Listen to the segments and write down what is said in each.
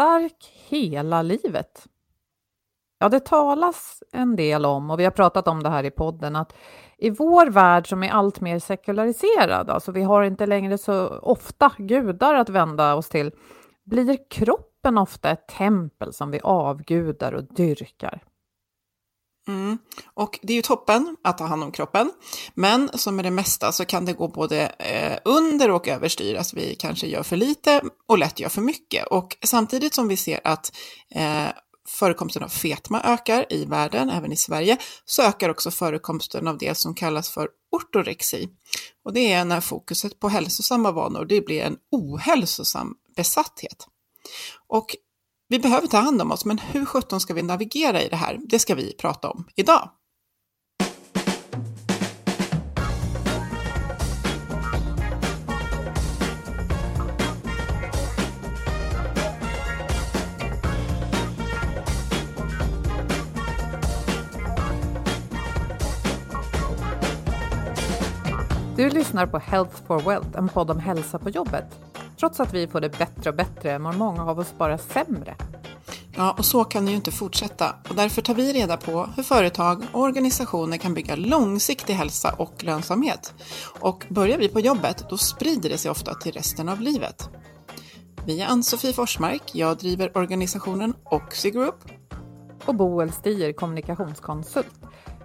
stark hela livet? Ja, det talas en del om, och vi har pratat om det här i podden, att i vår värld som är allt mer sekulariserad, alltså vi har inte längre så ofta gudar att vända oss till, blir kroppen ofta ett tempel som vi avgudar och dyrkar. Mm. Och det är ju toppen att ta hand om kroppen, men som med det mesta så kan det gå både eh, under och överstyr, alltså vi kanske gör för lite och lätt gör för mycket. Och samtidigt som vi ser att eh, förekomsten av fetma ökar i världen, även i Sverige, så ökar också förekomsten av det som kallas för ortorexi. Och det är när fokuset på hälsosamma vanor, det blir en ohälsosam besatthet. Och vi behöver ta hand om oss, men hur sjutton ska vi navigera i det här? Det ska vi prata om idag. Du lyssnar på Health for Wealth, en podd om hälsa på jobbet. Trots att vi får det bättre och bättre mår många av oss bara sämre. Ja, och så kan det ju inte fortsätta. Och därför tar vi reda på hur företag och organisationer kan bygga långsiktig hälsa och lönsamhet. Och börjar vi på jobbet, då sprider det sig ofta till resten av livet. Vi är Ann-Sofie Forsmark, jag driver organisationen Oxy Group. Och Boel Stier, kommunikationskonsult.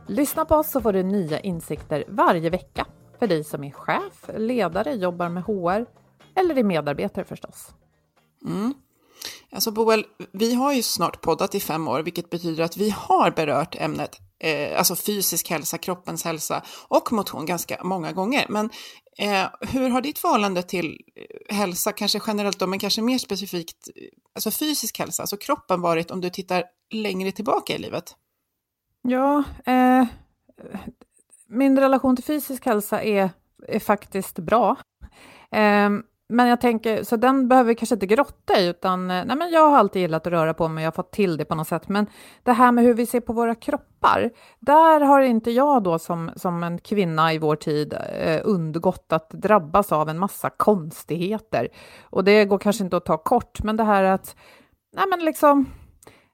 Lyssna på oss så får du nya insikter varje vecka för dig som är chef, ledare, jobbar med HR eller är medarbetare förstås. Mm. Alltså Boel, vi har ju snart poddat i fem år, vilket betyder att vi har berört ämnet eh, alltså fysisk hälsa, kroppens hälsa och motion ganska många gånger. Men eh, hur har ditt förhållande till eh, hälsa, kanske generellt då, men kanske mer specifikt, eh, alltså fysisk hälsa, alltså kroppen varit om du tittar längre tillbaka i livet? Ja, eh, min relation till fysisk hälsa är, är faktiskt bra. Eh, men jag tänker, så den behöver vi kanske inte grotta i, utan eh, nej men jag har alltid gillat att röra på mig, jag har fått till det på något sätt. Men det här med hur vi ser på våra kroppar, där har inte jag då som, som en kvinna i vår tid eh, undgått att drabbas av en massa konstigheter. Och det går kanske inte att ta kort, men det här att, nej men liksom,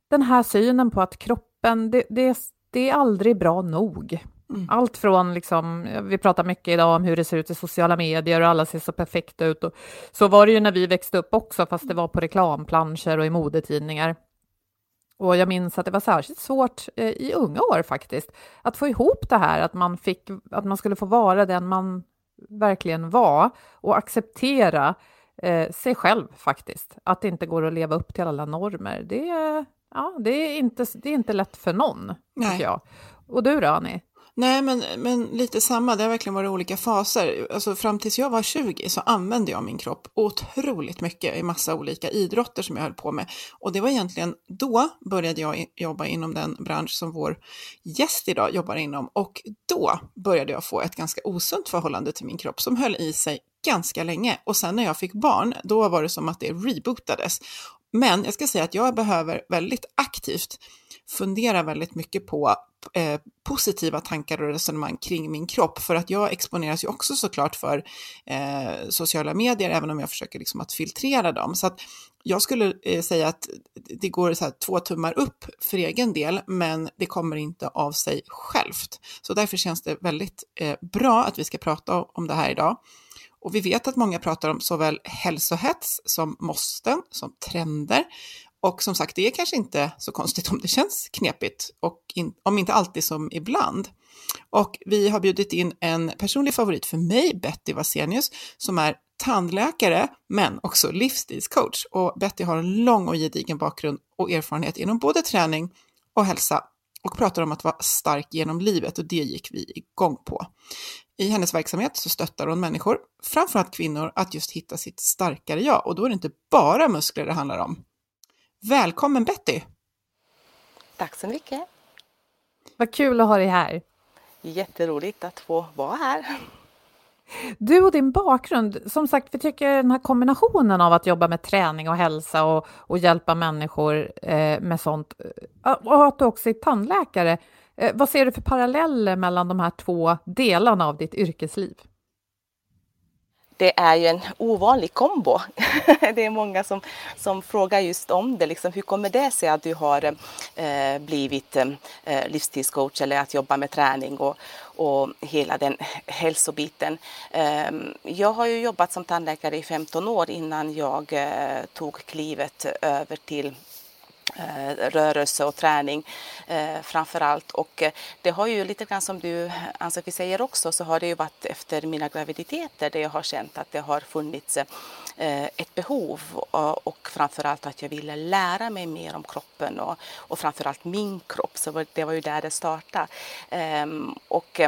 den här synen på att kroppen, det, det, det är aldrig bra nog. Mm. Allt från, liksom, vi pratar mycket idag om hur det ser ut i sociala medier och alla ser så perfekta ut. Och så var det ju när vi växte upp också, fast det var på reklamplanscher och i modetidningar. Och jag minns att det var särskilt svårt eh, i unga år faktiskt, att få ihop det här, att man, fick, att man skulle få vara den man verkligen var och acceptera eh, sig själv faktiskt. Att det inte går att leva upp till alla normer. Det, ja, det, är, inte, det är inte lätt för någon, Nej. tycker jag. Och du då, Annie? Nej, men, men lite samma. Det har verkligen varit olika faser. Alltså, fram tills jag var 20 så använde jag min kropp otroligt mycket i massa olika idrotter som jag höll på med. Och det var egentligen då började jag jobba inom den bransch som vår gäst idag jobbar inom. Och då började jag få ett ganska osunt förhållande till min kropp som höll i sig ganska länge. Och sen när jag fick barn, då var det som att det rebootades. Men jag ska säga att jag behöver väldigt aktivt fundera väldigt mycket på eh, positiva tankar och resonemang kring min kropp, för att jag exponeras ju också såklart för eh, sociala medier, även om jag försöker liksom att filtrera dem. Så att jag skulle eh, säga att det går så här två tummar upp för egen del, men det kommer inte av sig självt. Så därför känns det väldigt eh, bra att vi ska prata om det här idag. Och vi vet att många pratar om såväl hälsohets som måsten, som trender. Och som sagt, det är kanske inte så konstigt om det känns knepigt, och in, om inte alltid som ibland. Och vi har bjudit in en personlig favorit för mig, Betty Vasenius, som är tandläkare, men också livsstilscoach. Och Betty har en lång och gedigen bakgrund och erfarenhet inom både träning och hälsa och pratar om att vara stark genom livet och det gick vi igång på. I hennes verksamhet så stöttar hon människor, framförallt kvinnor, att just hitta sitt starkare jag och då är det inte bara muskler det handlar om. Välkommen Betty! Tack så mycket! Vad kul att ha dig här! Jätteroligt att få vara här. Du och din bakgrund, som sagt, vi tycker den här kombinationen av att jobba med träning och hälsa och, och hjälpa människor eh, med sånt, eh, och att du också är tandläkare, eh, vad ser du för paralleller mellan de här två delarna av ditt yrkesliv? Det är ju en ovanlig kombo. det är många som, som frågar just om det. Liksom, hur kommer det sig att du har eh, blivit eh, livsstilscoach eller att jobba med träning och, och hela den hälsobiten. Eh, jag har ju jobbat som tandläkare i 15 år innan jag eh, tog klivet över till Eh, rörelse och träning eh, framför allt. Och eh, det har ju lite grann som du Ann-Sofie säger också så har det ju varit efter mina graviditeter där jag har känt att det har funnits eh, ett behov och, och framförallt att jag ville lära mig mer om kroppen och, och framförallt min kropp. Så det var ju där det startade. Ehm, eh, och,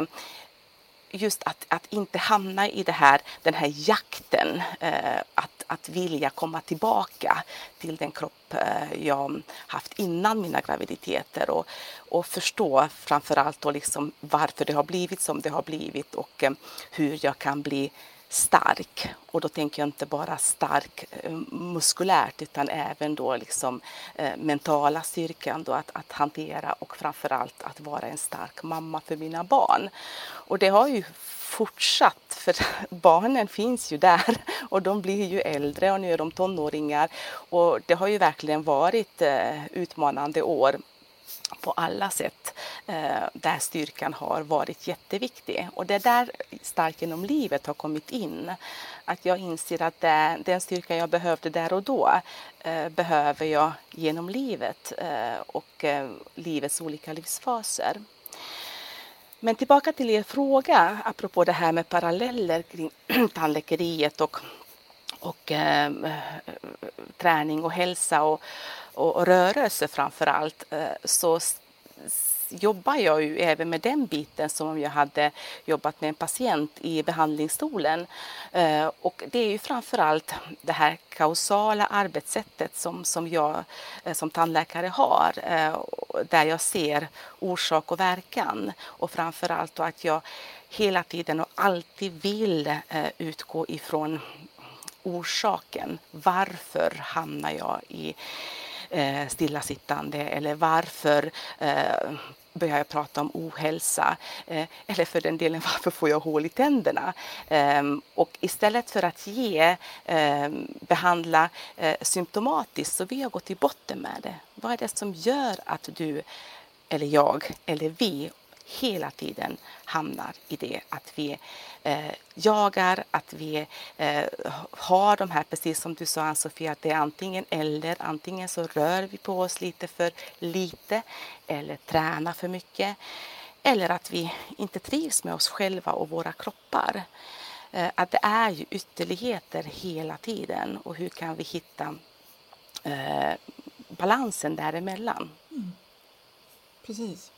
just att, att inte hamna i det här, den här jakten, eh, att, att vilja komma tillbaka till den kropp eh, jag haft innan mina graviditeter och, och förstå framförallt då liksom varför det har blivit som det har blivit och eh, hur jag kan bli stark. Och då tänker jag inte bara stark eh, muskulärt utan även då liksom eh, mentala styrkan då att, att hantera och framförallt att vara en stark mamma för mina barn. Och det har ju fortsatt för barnen finns ju där och de blir ju äldre och nu är de tonåringar och det har ju verkligen varit eh, utmanande år på alla sätt eh, där styrkan har varit jätteviktig. Och det är där stark genom livet har kommit in. Att jag inser att det, den styrka jag behövde där och då eh, behöver jag genom livet eh, och eh, livets olika livsfaser. Men tillbaka till er fråga apropå det här med paralleller kring tandläkeriet och, och eh, eh, träning och hälsa och, och, rörelse framför allt eh, så jobbar jag ju även med den biten som om jag hade jobbat med en patient i behandlingsstolen. Eh, och det är ju framför allt det här kausala arbetssättet som, som jag eh, som tandläkare har, där jag ser orsak och verkan och framför allt att jag hela tiden och alltid vill utgå ifrån orsaken. Varför hamnar jag i eh, stillasittande eller varför eh, börjar jag prata om ohälsa eh, eller för den delen varför får jag hål i tänderna? Eh, och istället för att ge, eh, behandla eh, symptomatiskt så vill jag gå till botten med det. Vad är det som gör att du eller jag eller vi hela tiden hamnar i det att vi eh, jagar, att vi eh, har de här, precis som du sa Ann-Sofie, att det är antingen eller, antingen så rör vi på oss lite för lite eller tränar för mycket eller att vi inte trivs med oss själva och våra kroppar. Eh, att det är ju ytterligheter hela tiden och hur kan vi hitta eh, balansen däremellan? Mm. Precis.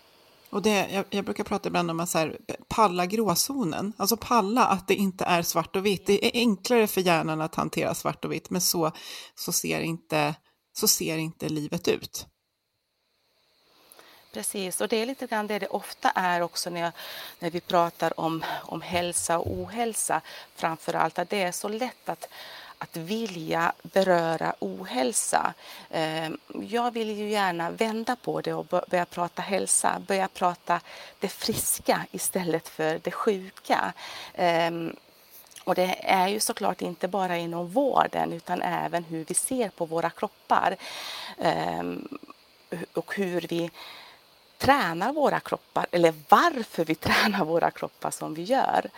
Och det, jag, jag, brukar prata ibland om att så här, palla gråzonen, alltså palla att det inte är svart och vitt. Det är enklare för hjärnan att hantera svart och vitt, men så, så, ser, inte, så ser inte livet ut. Precis, och det är lite grann det det ofta är också när, jag, när vi pratar om, om hälsa och ohälsa framför allt, att det är så lätt att att vilja beröra ohälsa. Ehm, jag vill ju gärna vända på det och börja prata hälsa, börja prata det friska istället för det sjuka. Ehm, och det är ju såklart inte bara inom vården utan även hur vi ser på våra kroppar ehm, och hur vi tränar våra kroppar eller varför vi tränar våra kroppar som vi gör.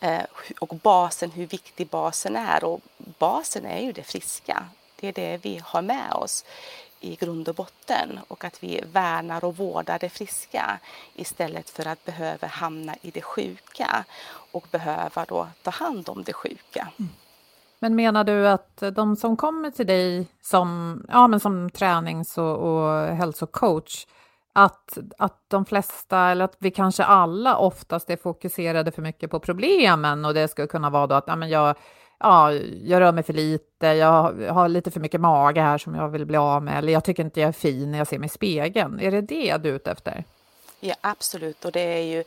Eh, och basen, hur viktig basen är. Och basen är ju det friska. Det är det vi har med oss i grund och botten och att vi värnar och vårdar det friska istället för att behöva hamna i det sjuka och behöva då ta hand om det sjuka. Mm. Men menar du att de som kommer till dig som, ja, men som tränings och, och hälsocoach, att, att de flesta, eller att vi kanske alla oftast är fokuserade för mycket på problemen och det skulle kunna vara då att ja, men jag, ja, jag rör mig för lite, jag har lite för mycket mage här som jag vill bli av med, eller jag tycker inte jag är fin när jag ser mig i spegeln. Är det det du är ute efter? Ja, absolut, och det är ju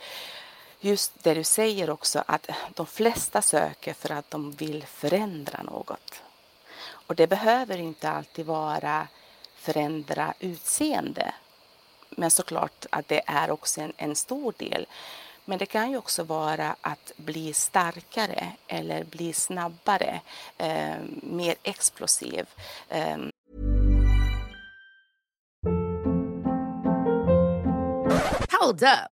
just det du säger också, att de flesta söker för att de vill förändra något. Och det behöver inte alltid vara förändra utseende, men såklart att det är också en, en stor del. Men det kan ju också vara att bli starkare eller bli snabbare, eh, mer explosiv. Eh. Hold up.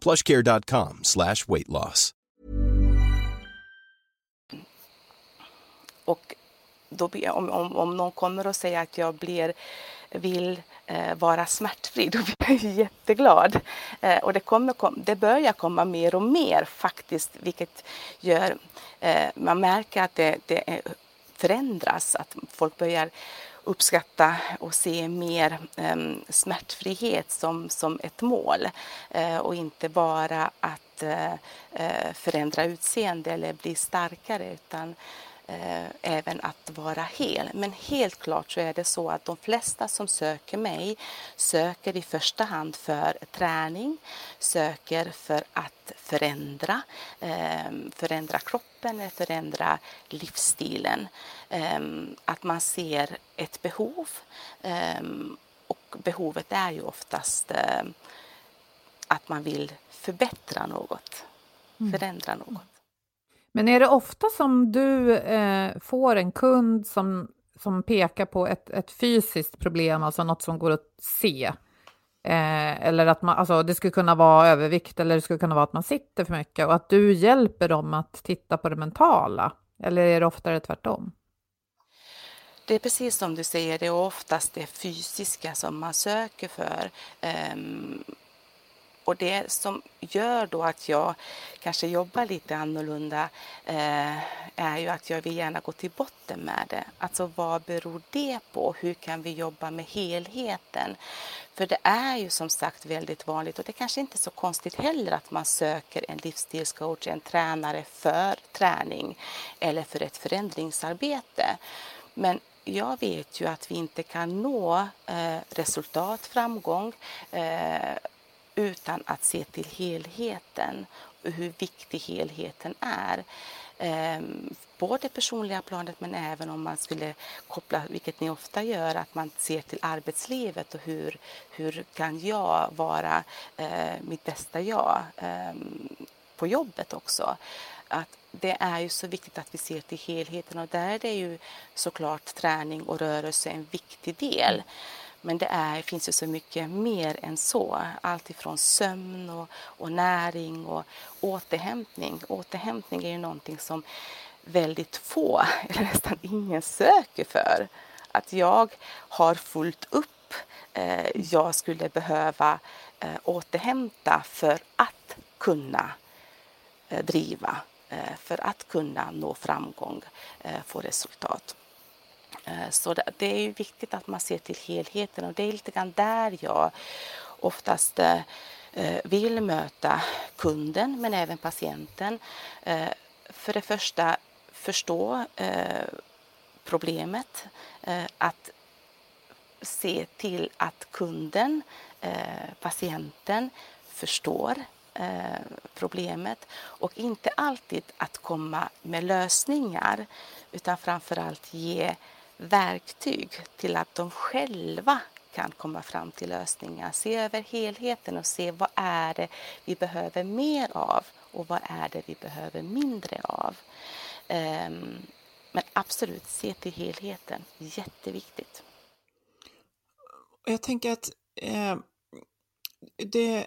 plushcare.com slash weight loss. Och då, om, om, om någon kommer och säger att jag blir, vill eh, vara smärtfri, då blir jag jätteglad. Eh, och det, kommer, kom, det börjar komma mer och mer faktiskt, vilket gör, eh, man märker att det, det eh, förändras, att folk börjar uppskatta och se mer eh, smärtfrihet som, som ett mål eh, och inte bara att eh, eh förändra utseende eller bli starkare utan eh, även att vara hel. Men helt klart så är det så att de flesta som söker mig söker i första hand för träning, söker för att förändra, ehm, förändra kroppen förändra livsstilen. Eh, att man ser ett behov eh, och behovet är ju oftast eh, att man vill förbättra något, mm. förändra något. Men är det ofta som du eh, får en kund som, som pekar på ett, ett fysiskt problem, alltså något som går att se? Eh, eller att man, alltså det skulle kunna vara övervikt eller det skulle kunna vara att man sitter för mycket och att du hjälper dem att titta på det mentala? Eller är det oftare tvärtom? Det är precis som du säger, det är oftast det fysiska som man söker för. Um, och det som gör då att jag kanske jobbar lite annorlunda eh, är ju att jag vill gärna gå till botten med det. Alltså vad beror det på? Hur kan vi jobba med helheten? För det är ju som sagt väldigt vanligt och det kanske inte är så konstigt heller att man söker en livsstilscoach, en tränare för träning eller för ett förändringsarbete. Men jag vet ju att vi inte kan nå eh, resultat, framgång eh, utan att se till helheten och hur viktig helheten är. Eh, på det personliga planet men även om man skulle koppla, vilket ni ofta gör, att man ser till arbetslivet och hur, hur kan jag vara eh, mitt bästa jag eh, på jobbet också. Att det är ju så viktigt att vi ser till helheten och där är det ju såklart träning och rörelse en viktig del. Men det är, finns ju så mycket mer än så. Allt ifrån sömn och, och näring och återhämtning. Återhämtning är ju någonting som väldigt få, eller nästan ingen, söker för. Att jag har fullt upp. Eh, jag skulle behöva eh, återhämta för att kunna eh, driva, Eh, för att kunna nå framgång, eh, få resultat. Eh, så det är ju viktigt att man ser till helheten och det är lite grann där jag oftast vill möta kunden men även patienten. För det första förstå problemet, att se till att kunden, patienten, förstår eh, problemet och inte alltid att komma med lösningar utan framförallt ge verktyg till att de själva kan komma fram till lösningar. Se över helheten och se vad är det vi behöver mer av och vad är det vi behöver mindre av. Um, men absolut, se till helheten. Jätteviktigt. Jag tänker att eh, det,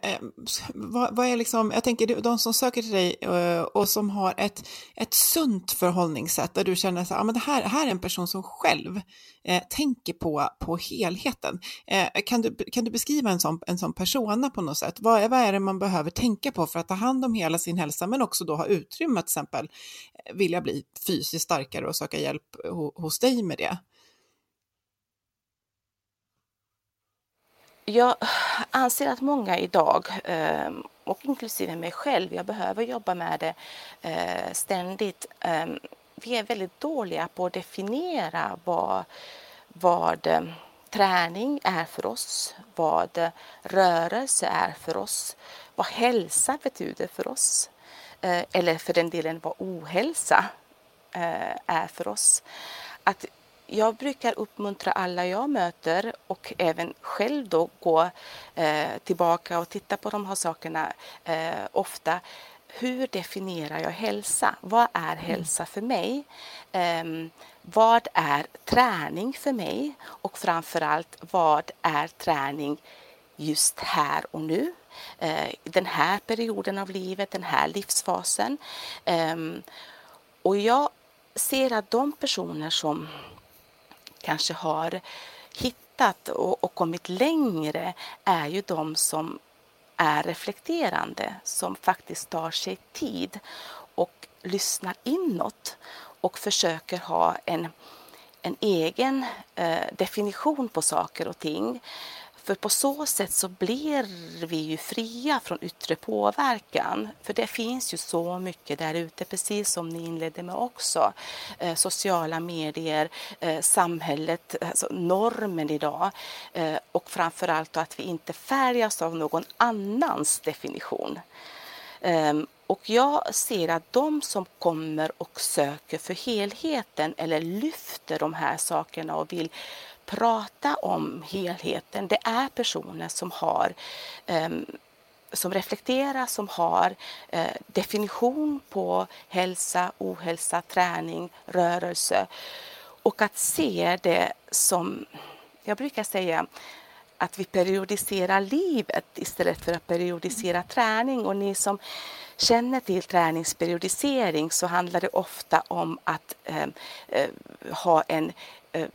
vad, vad, är liksom, jag tänker de som söker till dig eh, och som har ett, ett sunt förhållningssätt där du känner att ah, det här, här är en person som själv eh, tänker på, på helheten. Eh, kan, du, kan du beskriva en sån, en sån persona på något sätt? Vad, vad är det man behöver tänka på för att ta hand om hela sin hälsa men också då ha utrymme att till exempel eh, vilja bli fysiskt starkare och söka hjälp hos dig med det? Jag anser att många idag, ehm, och inklusive mig själv, jag behöver jobba med det eh, ständigt. Ehm, vi är väldigt dåliga på att definiera vad, vad eh, träning är för oss, vad eh, rörelse är för oss, vad hälsa betyder för oss. Eller för den delen vad ohälsa är för oss. Att jag brukar uppmuntra alla jag möter och även själv då gå eh, tillbaka och titta på de här sakerna eh, ofta. Hur definierar jag hälsa? Vad är mm. hälsa för mig? Eh, vad är träning för mig? Och framförallt, vad är träning just här och nu? Eh, den här perioden av livet, den här livsfasen. Ehm, och jag ser att de personer som kanske har hittat och, och kommit längre är ju de som är reflekterande, som faktiskt tar sig tid och lyssnar inåt och försöker ha en, en egen eh, definition på saker och ting. För på så sätt så blir vi ju fria från yttre påverkan. För det finns ju så mycket där ute, precis som ni inledde med också. Eh, sociala medier, eh, samhället, alltså normen idag. Eh, och framförallt att vi inte färgas av någon annans definition. Ehm, och jag ser att de som kommer och söker för helheten eller lyfter de här sakerna och vill prata om helheten, det är personer som har um, som reflekterar, som har eh, definition på hälsa, ohälsa, träning, rörelse. Och att se det som, jag brukar säga, att vi periodiserar livet istället för att periodisera träning. Och ni som känner till träningsperiodisering så handlar det ofta om att eh, eh, ha en eh,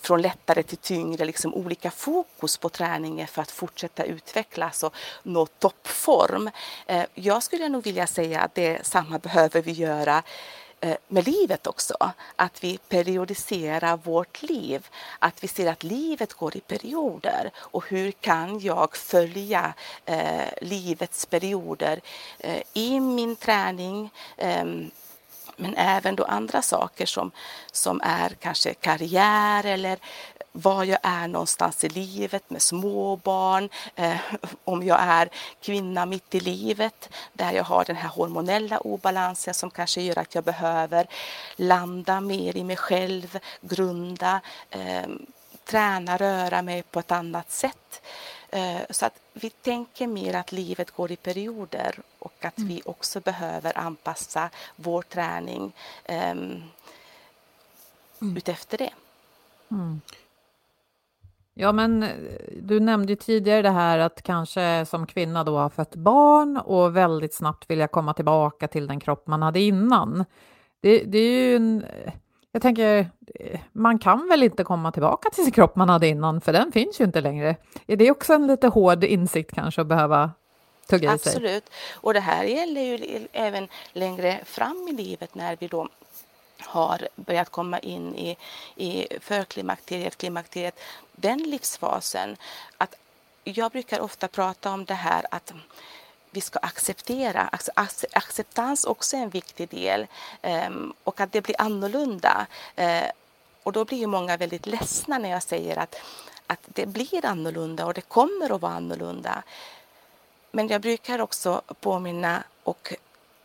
från lättare till tyngre, liksom olika fokus på träningen för att fortsätta utvecklas och nå toppform. Eh, jag skulle nog vilja säga att det samma behöver vi göra eh, med livet också. Att vi periodiserar vårt liv. Att vi ser att livet går i perioder. Och hur kan jag följa eh, livets perioder eh, i min träning, eh, men även då andra saker som, som är kanske karriär eller var jag är någonstans i livet med småbarn, eh, om jag är kvinna mitt i livet där jag har den här hormonella obalansen som kanske gör att jag behöver landa mer i mig själv, grunda, eh, träna, röra mig på ett annat sätt. Eh, så att vi tänker mer att livet går i perioder och att mm. vi också behöver anpassa vår träning um, mm. utefter det. Mm. Ja, men eh, du nämnde tidigare det här att kanske som kvinna då ha fött barn och väldigt snabbt vilja komma tillbaka till den kropp man hade innan. Det, det är ju en jag tänker, man kan väl inte komma tillbaka till sin kropp man hade innan, för den finns ju inte längre. Är det också en lite hård insikt kanske att behöva tugga i sig? Absolut, och det här gäller ju även längre fram i livet när vi då har börjat komma in i, i förklimakteriet, klimakteriet, den livsfasen. Att jag brukar ofta prata om det här att vi ska acceptera. Alltså, acceptans också är en viktig del ehm, och att det blir annorlunda. Eh, och då blir ju många väldigt ledsna när jag säger att, att det blir annorlunda och det kommer att vara annorlunda. men jag brukar också påminna och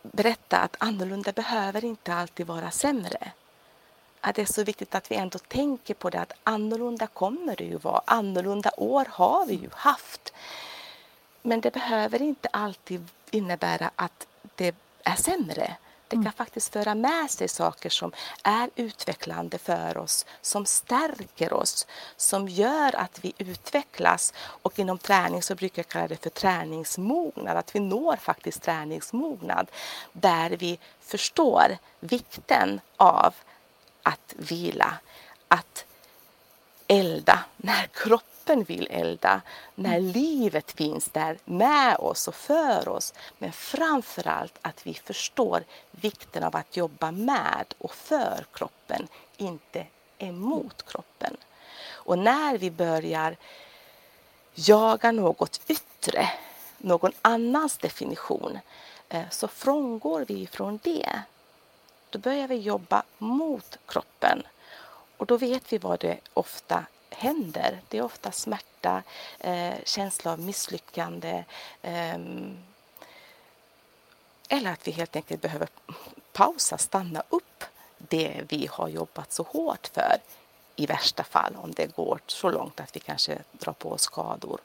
berätta att annorlunda behöver inte alltid vara sämre. Att det är så viktigt att vi ändå tänker på det att annorlunda kommer det ju vara. Annorlunda år har vi ju haft. Men det behöver inte alltid innebära att det är sämre. Det kan mm. faktiskt föra med sig saker som är utvecklande för oss, som stärker oss, som gör att vi utvecklas. Och inom träning så brukar jag kalla det för träningsmognad, att vi når faktiskt träningsmognad där vi förstår vikten av att vila, att elda när kroppen kroppen vill elda, när livet finns där med oss och för oss. Men framför allt att vi förstår vikten av att jobba med och för kroppen, inte emot kroppen. Och när vi börjar jaga något yttre, någon annans definition, eh, så frångår vi från det. Då börjar vi jobba mot kroppen. Och då vet vi vad det ofta händer. Det är ofta smärta, eh, känsla av misslyckande eh, eller att vi helt enkelt behöver pausa, stanna upp det vi har jobbat så hårt för i värsta fall om det går så långt att vi kanske drar på oss skador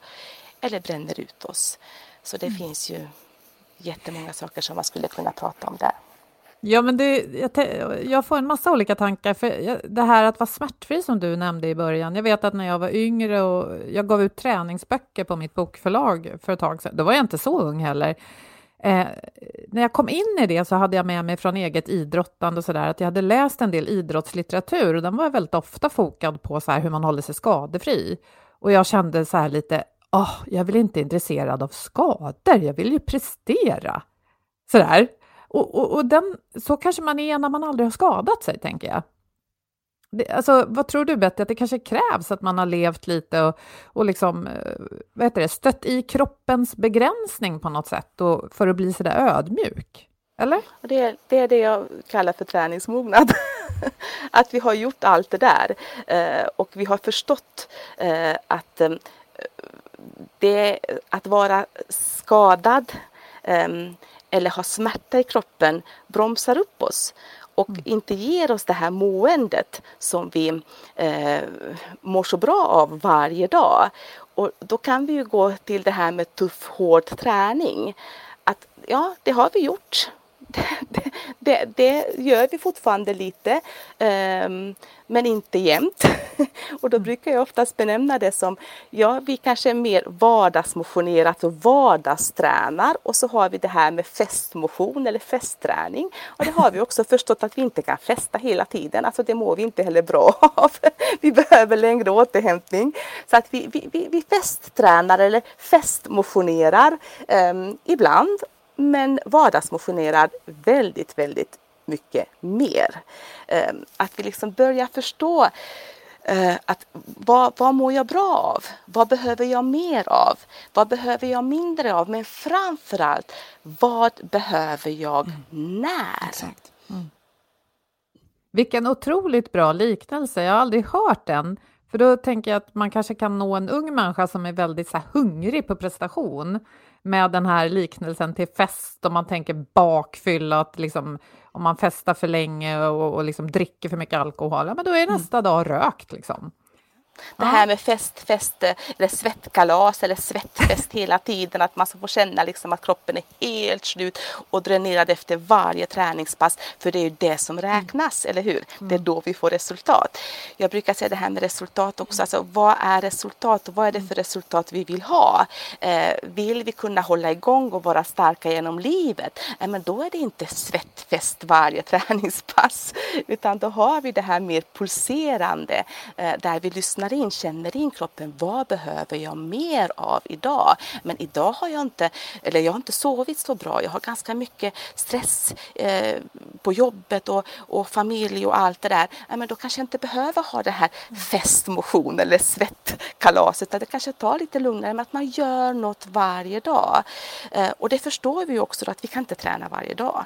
eller bränner ut oss. Så det mm. finns ju jättemånga saker som man skulle kunna prata om där. Ja, men det, jag, jag, får en massa olika tankar. För det här att vara smärtfri som du nämnde i början. Jag vet att när jag var yngre och jag gav ut träningsböcker på mitt bokförlag för ett tag sedan, då var jag inte så ung heller. Eh, när jag kom in i det så hade jag med mig från eget idrottande och sådär, att jag hade läst en del idrottslitteratur och den var väldigt ofta fokad på så här hur man håller sig skadefri. Och jag kände så här lite, oh, jag vill inte intresserad av skador, jag vill ju prestera. Sådär. Och, och, och den, så kanske man är när man aldrig har skadat sig, tänker jag. Det, alltså, vad tror du, Betty, att det kanske krävs att man har levt lite och, och liksom, eh, vad heter det, stött i kroppens begränsning på något sätt och, för att bli så där ödmjuk? Eller? Det, det är det jag kallar för träningsmognad. att vi har gjort allt det där eh, och vi har förstått eh, att eh, det, att vara skadad eh, eller har smärta i kroppen bromsar upp oss och mm. inte ger oss det här måendet som vi eh, mår så bra av varje dag. Och då kan vi ju gå till det här med tuff, hård träning. Att ja, det har vi gjort det, det, det, gör vi fortfarande lite, um, men inte jämt. och då brukar jag oftast benämna det som, ja vi kanske är mer vardagsmotionerat och vardagstränar och så har vi det här med festmotion eller festträning. Och det har vi också förstått att vi inte kan festa hela tiden, alltså det mår vi inte heller bra av. vi behöver längre återhämtning. Så att vi, vi, vi, festtränar eller festmotionerar um, ibland men vardagsmotionerar väldigt, väldigt mycket mer. Ehm, att vi liksom börjar förstå eh, att vad, vad mår jag bra av? Vad behöver jag mer av? Vad behöver jag mindre av? Men framförallt, vad behöver jag mm. när? Exakt. Mm. Vilken otroligt bra liknelse. Jag har aldrig hört den. För då tänker jag att man kanske kan nå en ung människa som är väldigt så hungrig på prestation med den här liknelsen till fest, om man tänker bakfylla, att liksom, om man festar för länge och, och liksom dricker för mycket alkohol, ja, men då är mm. nästa mm. dag rökt. Liksom. Det här med fest, fest eller svettkalas eller svettfest hela tiden. Att man ska få känna liksom att kroppen är helt slut och dränerad efter varje träningspass. För det är ju det som mm. räknas, mm. eller hur? Det är då vi får resultat. Jag brukar säga det här med resultat också. Alltså, vad är resultat och vad är det för resultat vi vill ha? Eh, vill vi kunna hålla igång och vara starka genom livet? Eh, men då är det inte svettfest varje träningspass. Utan då har vi det här mer pulserande eh, där vi lyssnar lyssnar in, känner in kroppen. Vad behöver jag mer av idag? Men idag har jag inte, eller jag har inte sovit så bra. Jag har ganska mycket stress eh, på jobbet och, och familj och allt det där. Ja, men då kanske jag inte behöver ha det här festmotion eller svettkalaset. Det kanske tar lite lugnare med att man gör något varje dag. Eh, och det förstår vi också att vi kan inte träna varje dag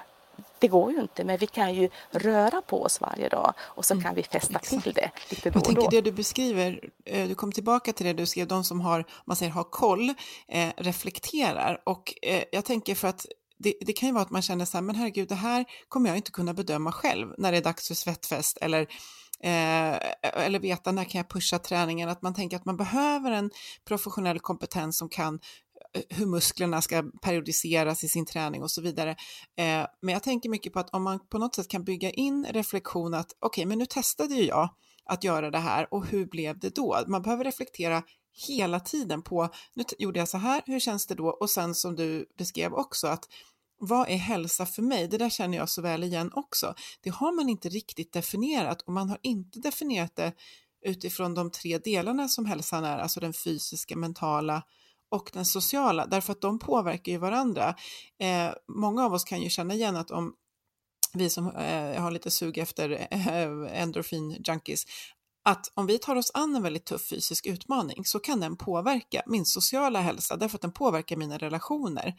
det går ju inte, men vi kan ju röra på oss varje dag och så mm, kan vi fästa exakt. till det lite då Jag tänker då. det du beskriver, eh, du kom tillbaka till det du skrev, de som har, man säger har koll, eh, reflekterar och eh, jag tänker för att det, det, kan ju vara att man känner så här, men herregud, det här kommer jag inte kunna bedöma själv när det är dags för svettfest eller eh, eller veta när kan jag pusha träningen, att man tänker att man behöver en professionell kompetens som kan hur musklerna ska periodiseras i sin träning och så vidare. Eh, men jag tänker mycket på att om man på något sätt kan bygga in reflektion att okej, okay, men nu testade ju jag att göra det här och hur blev det då? Man behöver reflektera hela tiden på, nu gjorde jag så här, hur känns det då? Och sen som du beskrev också att vad är hälsa för mig? Det där känner jag så väl igen också. Det har man inte riktigt definierat och man har inte definierat det utifrån de tre delarna som hälsan är, alltså den fysiska, mentala och den sociala, därför att de påverkar ju varandra. Eh, många av oss kan ju känna igen att om vi som eh, har lite sug efter eh, endorfin junkies, att om vi tar oss an en väldigt tuff fysisk utmaning så kan den påverka min sociala hälsa därför att den påverkar mina relationer.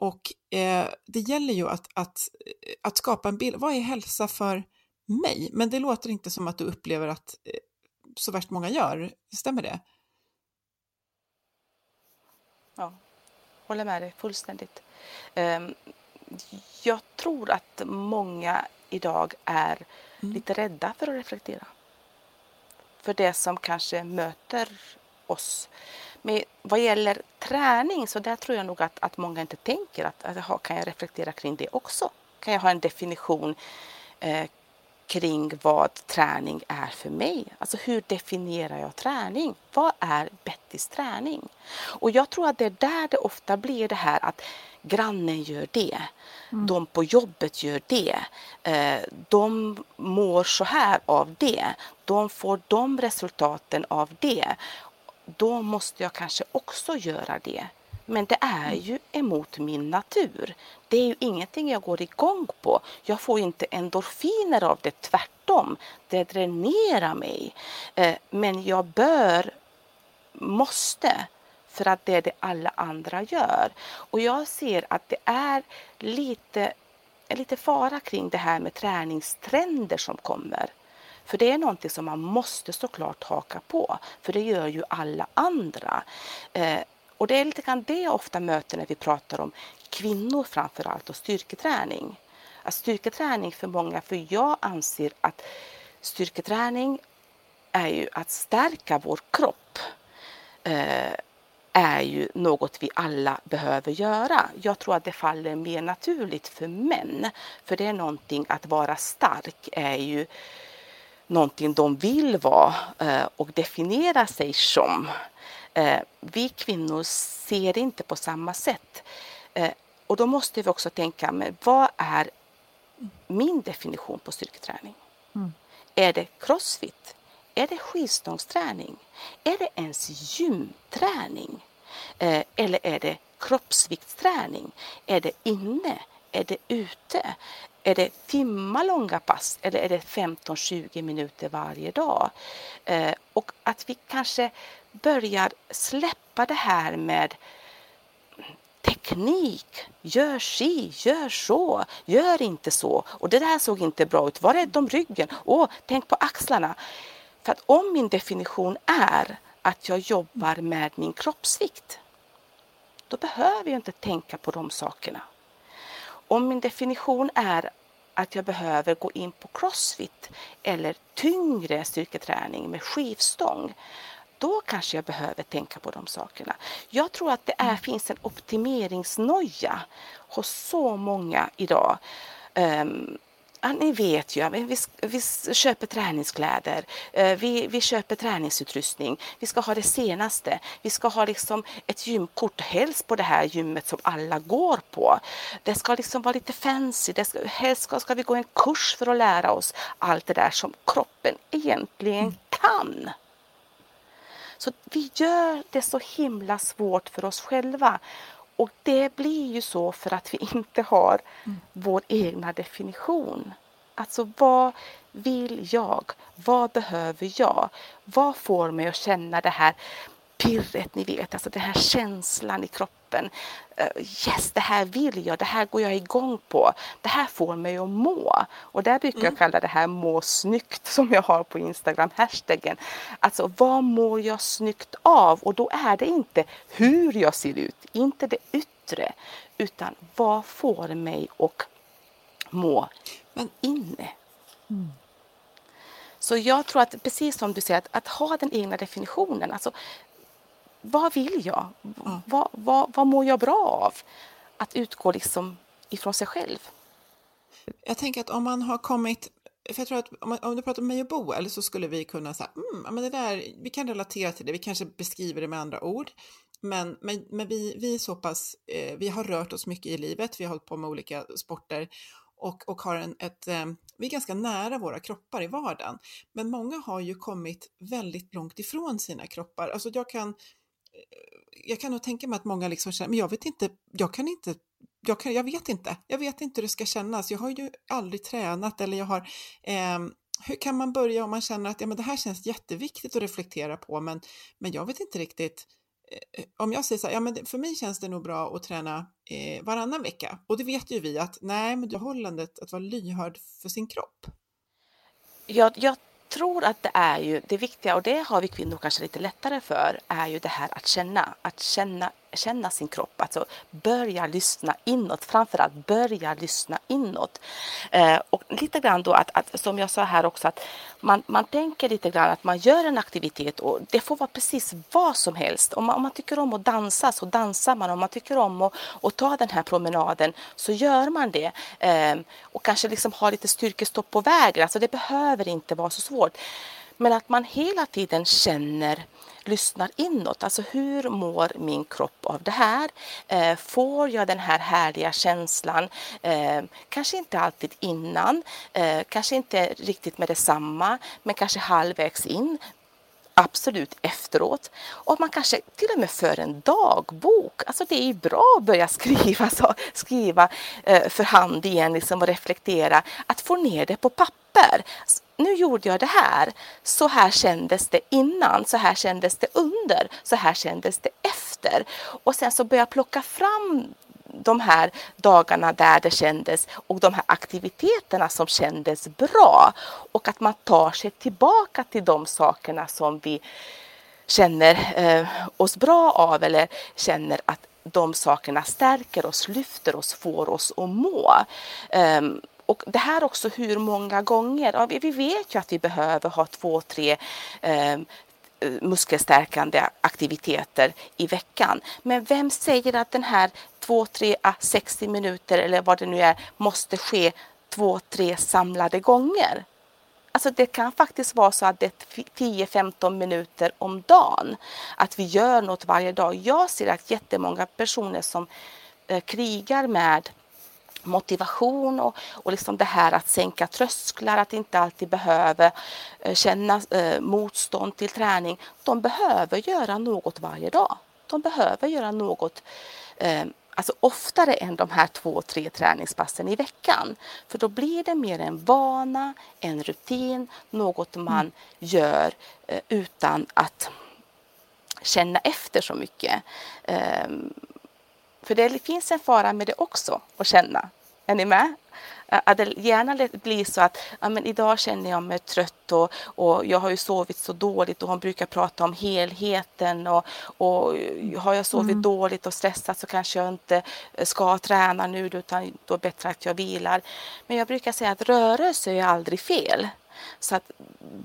Och eh, det gäller ju att, att, eh, att skapa en bild, vad är hälsa för mig? Men det låter inte som att du upplever att eh, så värst många gör, stämmer det? Ja, håller med dig fullständigt. Ehm, jag tror att många idag är mm. lite rädda för att reflektera. För det som kanske möter oss. Men vad gäller träning så där tror jag nog att, att många inte tänker att, att kan jag reflektera kring det också? Kan jag ha en definition eh, kring vad träning är för mig. Alltså hur definierar jag träning? Vad är Bettys träning? Och jag tror att det är där det ofta blir det här att grannen gör det, mm. de på jobbet gör det, eh, de mår så här av det, de får de resultaten av det. Då måste jag kanske också göra det. Men det är ju emot min natur. Det är ju ingenting jag går igång på. Jag får inte endorfiner av det, tvärtom. Det dränerar mig. Eh, men jag bör, måste, för att det är det alla andra gör. Och jag ser att det är lite, lite fara kring det här med träningstrender som kommer. För det är någonting som man måste såklart haka på, för det gör ju alla andra. Eh, och det är lite grann det jag ofta möter när vi pratar om kvinnor framför allt och styrketräning. Att styrketräning för många, för jag anser att styrketräning är ju att stärka vår kropp. Eh, är ju något vi alla behöver göra. Jag tror att det faller mer naturligt för män. För det är någonting att vara stark är ju någonting de vill vara eh, och definiera sig som. Eh, vi kvinnor ser inte på samma sätt. Eh, och då måste vi också tänka, men vad är min definition på styrketräning? Mm. Är det crossfit? Är det skivstångsträning? Är det ens gymträning? Eh, eller är det kroppsviktsträning? Är det inne? Är det ute? Är det timmalånga pass eller är det 15-20 minuter varje dag? Eh, och att vi kanske börjar släppa det här med teknik. Gör si, gör så, gör inte så. Och det där såg inte bra ut. Var rädd om ryggen. Åh, tänk på axlarna. För att om min definition är att jag jobbar med min kroppsvikt, då behöver jag inte tänka på de sakerna. Om min definition är att jag behöver gå in på crossfit eller tyngre styrketräning med skivstång, då kanske jag behöver tänka på de sakerna. Jag tror att det är, finns en optimeringsnoja hos så många idag. Um, Ja, ni vet ju, vi, vi köper träningskläder, eh, vi, vi köper träningsutrustning, vi ska ha det senaste, vi ska ha liksom ett gymkort, helst på det här gymmet som alla går på. Det ska liksom vara lite fancy, det ska, helst ska, ska vi gå en kurs för att lära oss allt det där som kroppen egentligen mm. kan. Så vi gör det så himla svårt för oss själva. Och det blir ju så för att vi inte har mm. vår egna definition. Alltså vad vill jag? Vad behöver jag? Vad får mig att känna det här pirret, ni vet, alltså den här känslan i kroppen. Uh, yes, det här vill jag, det här går jag igång på. Det här får mig att må. Och där brukar mm. jag kalla det här må snyggt som jag har på Instagram, hashtaggen. Alltså vad mår jag snyggt av? Och då är det inte hur jag ser ut, inte det yttre, utan vad får mig att må Men, inne. Mm. Så jag tror att precis som du säger, att, att ha den egna definitionen. Alltså, vad vill jag? Mm. Vad, vad, vad mår jag bra av? Att utgå liksom ifrån sig själv. Jag tänker att om man har kommit för jag tror att om, om du pratar med mig och Boel så skulle vi kunna säga, mm, men det där, vi kan relatera till det, vi kanske beskriver det med andra ord. Men, men, men vi, vi är så pass, eh, vi har rört oss mycket i livet, vi har hållit på med olika sporter och, och har en, ett, eh, vi är ganska nära våra kroppar i vardagen. Men många har ju kommit väldigt långt ifrån sina kroppar. Alltså jag kan, jag kan nog tänka mig att många liksom känner, men jag vet inte, jag kan inte jag, kan, jag vet inte, jag vet inte hur det ska kännas. Jag har ju aldrig tränat eller jag har eh, hur kan man börja om man känner att ja, men det här känns jätteviktigt att reflektera på men, men jag vet inte riktigt Eh, om jag säger så här, ja men för mig känns det nog bra att träna eh, varannan vecka och det vet ju vi att nej, men förhållandet att vara lyhörd för sin kropp. Jag, jag tror att det är ju det viktiga och det har vi kvinnor kanske lite lättare för är ju det här att känna, att känna känna sin kropp, alltså börja lyssna inåt, framförallt börja lyssna inåt. Eh, och lite grann då att, att, som jag sa här också, att man, man tänker lite grann att man gör en aktivitet och det får vara precis vad som helst. Om man, om man tycker om att dansa så dansar man, om man tycker om att, att ta den här promenaden så gör man det. Eh, och kanske liksom ha lite styrkestopp på vägen, alltså det behöver inte vara så svårt. Men att man hela tiden känner lyssnar inåt. Alltså hur mår min kropp av det här? Eh, får jag den här härliga känslan? Eh, kanske inte alltid innan, eh, kanske inte riktigt med detsamma, men kanske halvvägs in absolut efteråt. Och man kanske till och med för en dagbok. Alltså det är bra att börja skriva, så, skriva eh, för hand igen liksom och reflektera. Att få ner det på papper nu gjorde jag det här. Så här kändes det innan, så här kändes det under, så här kändes det efter. Och sen så börja plocka fram de här dagarna där det kändes och de här aktiviteterna som kändes bra. Och att man tar sig tillbaka till de sakerna som vi känner eh, oss bra av eller känner att de sakerna stärker oss, lyfter oss, får oss att må. Um, och det här också hur många gånger. Ja, vi vet ju att vi behöver ha två, tre eh, muskelstärkande aktiviteter i veckan. Men vem säger att den här 2, 3, 60 minuter eller vad det nu är måste ske två, tre samlade gånger? Alltså det kan faktiskt vara så att det är 10-15 minuter om dagen. Att vi gör något varje dag. Jag ser att jättemånga personer som eh, krigar med motivation och, och liksom det här att sänka trösklar, att inte alltid behöva eh, känna eh, motstånd till träning. De behöver göra något varje dag. De behöver göra något eh, alltså oftare än de här två, tre träningspassen i veckan. För då blir det mer en vana, en rutin, något man mm. gör eh, utan att känna efter så mycket. Um, för det finns en fara med det också, att känna. Är ni med? Att det gärna blir så att ja, men idag känner jag mig trött och, och jag har ju sovit så dåligt och hon brukar prata om helheten och, och har jag sovit mm. dåligt och stressat så kanske jag inte ska träna nu utan då är det bättre att jag vilar. Men jag brukar säga att rörelse är aldrig fel. Så att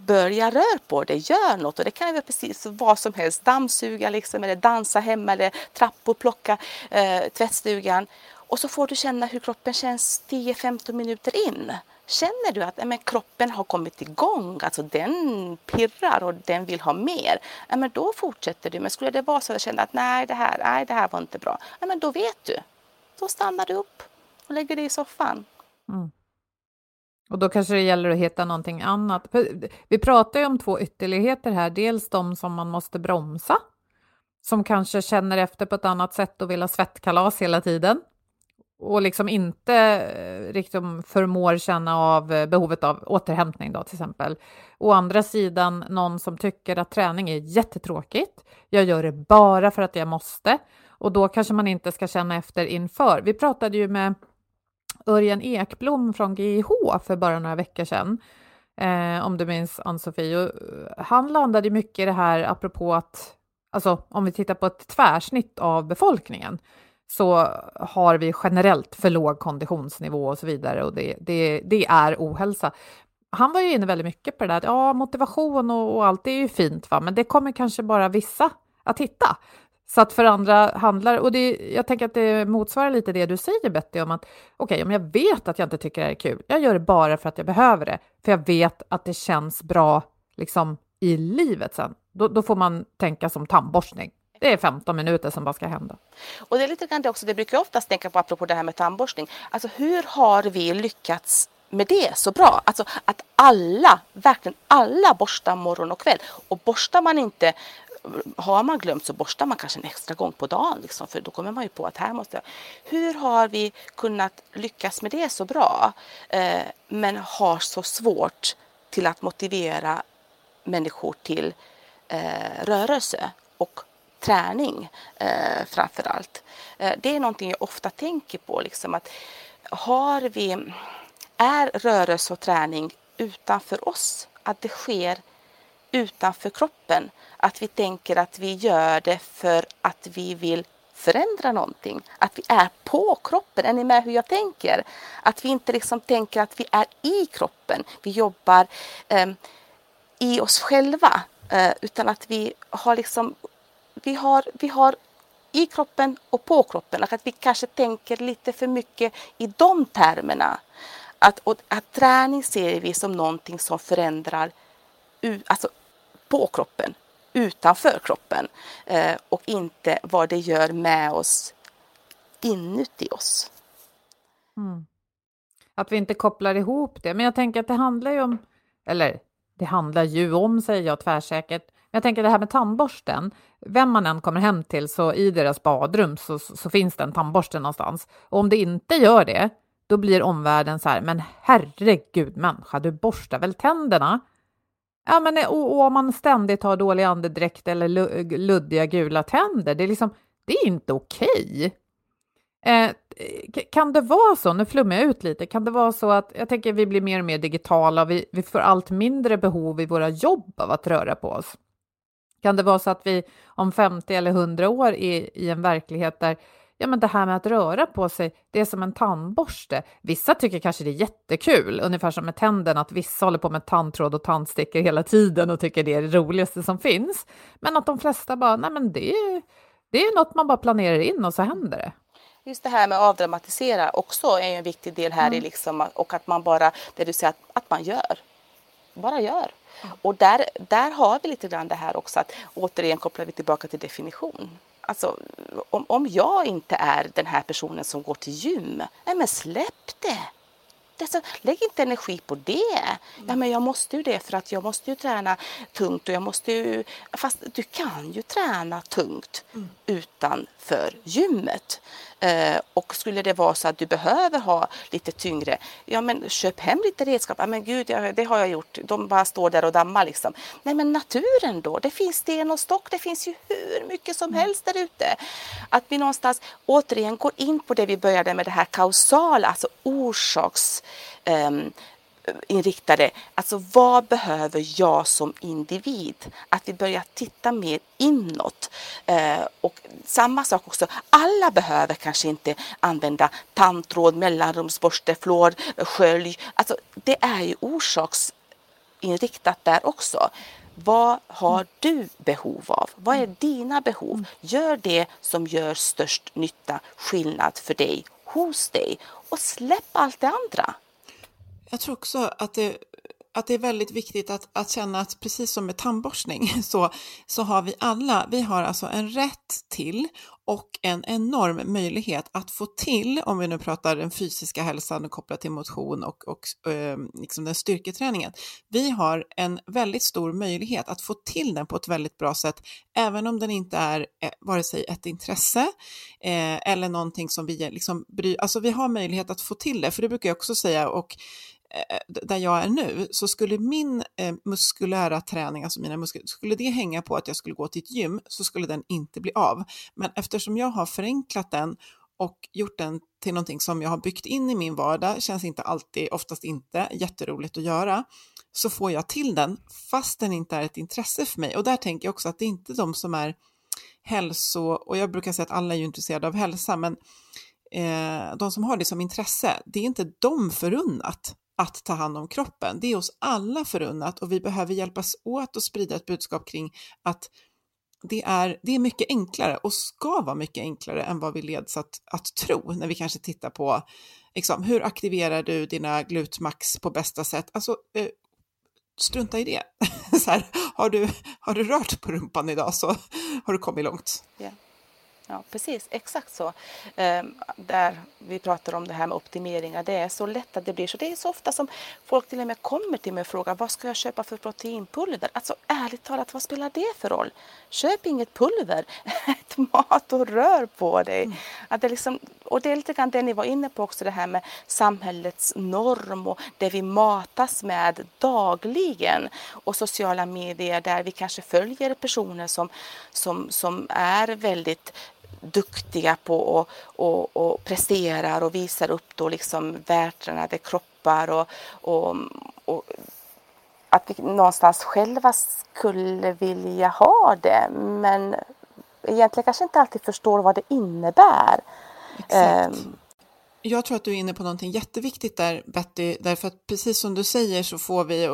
börja röra på det, gör något och det kan vara precis vad som helst. Dammsuga liksom, eller dansa hemma eller trappor, plocka eh, tvättstugan. Och så får du känna hur kroppen känns 10-15 minuter in. Känner du att men, kroppen har kommit igång, alltså den pirrar och den vill ha mer, men då fortsätter du. Men skulle det vara så att du känner att nej det, här, nej, det här var inte bra, men då vet du. Då stannar du upp och lägger dig i soffan. Mm. Och då kanske det gäller att hitta någonting annat. Vi pratar ju om två ytterligheter här, dels de som man måste bromsa, som kanske känner efter på ett annat sätt och vill ha svettkalas hela tiden. och liksom inte liksom förmår känna av eh, behovet av återhämtning då till exempel. Å andra sidan någon som tycker att träning är jättetråkigt. Jag gör det bara för att jag måste och då kanske man inte ska känna efter inför. Vi pratade ju med Örjan Ekblom från GIH för bara några veckor sedan, eh, om du minns Ann-Sofie. Eh, han landade mycket i det här apropå att, alltså om vi tittar på ett tvärsnitt av befolkningen, så har vi generellt för låg konditionsnivå och så vidare och det, det, det är ohälsa. Han var ju inne väldigt mycket på det där, ja motivation och, och allt det är ju fint va, men det kommer kanske bara vissa att hitta. Så att för andra handlar, och det, jag tänker att det motsvarar lite det du säger Betty om att okej, okay, om jag vet att jag inte tycker det är kul, jag gör det bara för att jag behöver det, för jag vet att det känns bra liksom i livet sen. Då, då får man tänka som tandborstning. Det är 15 minuter som bara ska hända. Och det är lite grann det också, det brukar jag oftast tänka på apropå det här med tandborstning. Alltså hur har vi lyckats med det så bra? Alltså att alla, verkligen alla borstar morgon och kväll. Och borstar man inte har man glömt så borstar man kanske en extra gång på dagen. Liksom, för då kommer man ju på att här måste jag... Hur har vi kunnat lyckas med det så bra? Eh, men har så svårt till att motivera människor till eh, rörelse och träning eh, framför allt. Eh, det är någonting jag ofta tänker på. Liksom, att har vi, är rörelse och träning utanför oss? Att det sker utanför kroppen? Att vi tänker att vi gör det för att vi vill förändra någonting. Att vi är på kroppen. Är ni med hur jag tänker? Att vi inte liksom tänker att vi är i kroppen. Vi jobbar eh, i oss själva. Eh, utan att vi har liksom vi har, vi har i kroppen och på kroppen. Att vi kanske tänker lite för mycket i de termerna. Att, och, att träning ser vi som någonting som förändrar alltså, på kroppen, utanför kroppen eh, och inte vad det gör med oss inuti oss. Mm. Att vi inte kopplar ihop det. Men jag tänker att det handlar ju om, eller det handlar ju om, säger jag tvärsäkert, jag tänker det här med tandborsten. Vem man än kommer hem till så i deras badrum så, så finns det en tandborste någonstans. Och om det inte gör det, då blir omvärlden så här, men herregud människa, du borstar väl tänderna? Ja, men eh, och, och om man ständigt har dålig andedräkt eller luddiga gula tänder, det är liksom, det är inte okej. Eh, kan det vara så, nu flummar jag ut lite, kan det vara så att jag tänker vi blir mer och mer digitala och vi, vi får allt mindre behov i våra jobb av att röra på oss? Kan det vara så att vi om 50 eller 100 år är i en verklighet där ja, men det här med att röra på sig, det är som en tandborste. Vissa tycker kanske det är jättekul, ungefär som med tänderna, att vissa håller på med tandtråd och tandstickor hela tiden och tycker det är det roligaste som finns. Men att de flesta bara, nej men det är, det är något man bara planerar in och så händer det. Just det här med att avdramatisera också är en viktig del här mm. i liksom, och att man bara, det du säger att, att man gör. Bara gör. Och där, där har vi lite grann det här också att återigen kopplar vi tillbaka till definition. Alltså om, om jag inte är den här personen som går till gym, nej men släpp det! Alltså, lägg inte energi på det. Ja, men jag måste ju det för att jag måste ju träna tungt och jag måste ju... Fast du kan ju träna tungt mm. utanför gymmet. Eh, och skulle det vara så att du behöver ha lite tyngre, ja men köp hem lite redskap. Ja men gud, det har jag gjort. De bara står där och dammar liksom. Nej men naturen då? Det finns sten och stock. Det finns ju hur mycket som helst där ute. Att vi någonstans återigen går in på det vi började med det här kausala, alltså orsaks um, inriktade. Alltså vad behöver jag som individ? Att vi börjar titta mer inåt. Eh, och samma sak också, alla behöver kanske inte använda tandtråd, mellanrumsborste, fluor, skölj. Alltså det är ju orsaksinriktat där också. Vad har du behov av? Vad är dina behov? Gör det som gör störst nytta, skillnad för dig, hos dig och släpp allt det andra. Jag tror också att det, att det är väldigt viktigt att, att känna att precis som med tandborstning så, så har vi alla, vi har alltså en rätt till och en enorm möjlighet att få till, om vi nu pratar den fysiska hälsan kopplat till motion och, och eh, liksom den styrketräningen. Vi har en väldigt stor möjlighet att få till den på ett väldigt bra sätt, även om den inte är eh, vare sig ett intresse eh, eller någonting som vi liksom bryr, alltså vi har möjlighet att få till det, för det brukar jag också säga och Eh, där jag är nu, så skulle min eh, muskulära träning, alltså mina muskler, skulle det hänga på att jag skulle gå till ett gym så skulle den inte bli av. Men eftersom jag har förenklat den och gjort den till någonting som jag har byggt in i min vardag, känns inte alltid, oftast inte, jätteroligt att göra, så får jag till den fast den inte är ett intresse för mig. Och där tänker jag också att det är inte de som är hälso, och jag brukar säga att alla är ju intresserade av hälsa, men eh, de som har det som intresse, det är inte dem förunnat att ta hand om kroppen. Det är oss alla förunnat och vi behöver hjälpas åt att sprida ett budskap kring att det är, det är mycket enklare och ska vara mycket enklare än vad vi leds att, att tro när vi kanske tittar på liksom, hur aktiverar du dina glutmax på bästa sätt? Alltså, eh, strunta i det. Så här, har, du, har du rört på rumpan idag så har du kommit långt. Yeah. Ja, precis, exakt så. Ehm, där vi pratar om det här med optimeringar, det är så lätt att det blir så. Det är så ofta som folk till och med kommer till mig och frågar vad ska jag köpa för proteinpulver? Alltså ärligt talat, vad spelar det för roll? Köp inget pulver, ät mat och rör på dig. Mm. Att det liksom, och det är lite grann det ni var inne på också, det här med samhällets norm och det vi matas med dagligen och sociala medier där vi kanske följer personer som, som, som är väldigt duktiga på och, och, och presterar och visar upp då liksom vältränade kroppar och, och, och att vi någonstans själva skulle vilja ha det men egentligen kanske inte alltid förstår vad det innebär. Exakt. Um, jag tror att du är inne på någonting jätteviktigt där Betty, därför att precis som du säger så får vi,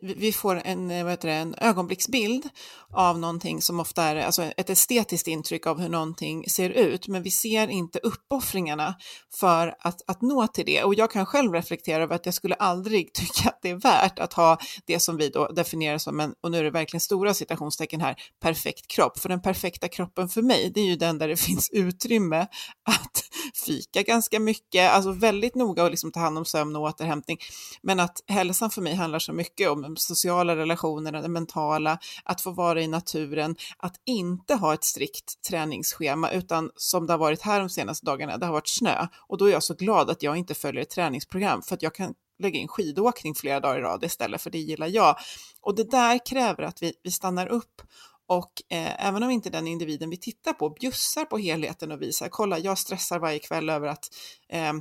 vi får en, vad heter det, en ögonblicksbild av någonting som ofta är alltså ett estetiskt intryck av hur någonting ser ut, men vi ser inte uppoffringarna för att, att nå till det. Och jag kan själv reflektera över att jag skulle aldrig tycka att det är värt att ha det som vi då definierar som en, och nu är det verkligen stora citationstecken här, perfekt kropp. För den perfekta kroppen för mig, det är ju den där det finns utrymme att fika ganska ganska mycket, alltså väldigt noga och liksom ta hand om sömn och återhämtning. Men att hälsan för mig handlar så mycket om de sociala relationerna, det mentala, att få vara i naturen, att inte ha ett strikt träningsschema, utan som det har varit här de senaste dagarna, det har varit snö. Och då är jag så glad att jag inte följer ett träningsprogram, för att jag kan lägga in skidåkning flera dagar i rad istället, för det gillar jag. Och det där kräver att vi, vi stannar upp och eh, även om inte den individen vi tittar på bjussar på helheten och visar, kolla jag stressar varje kväll över att eh,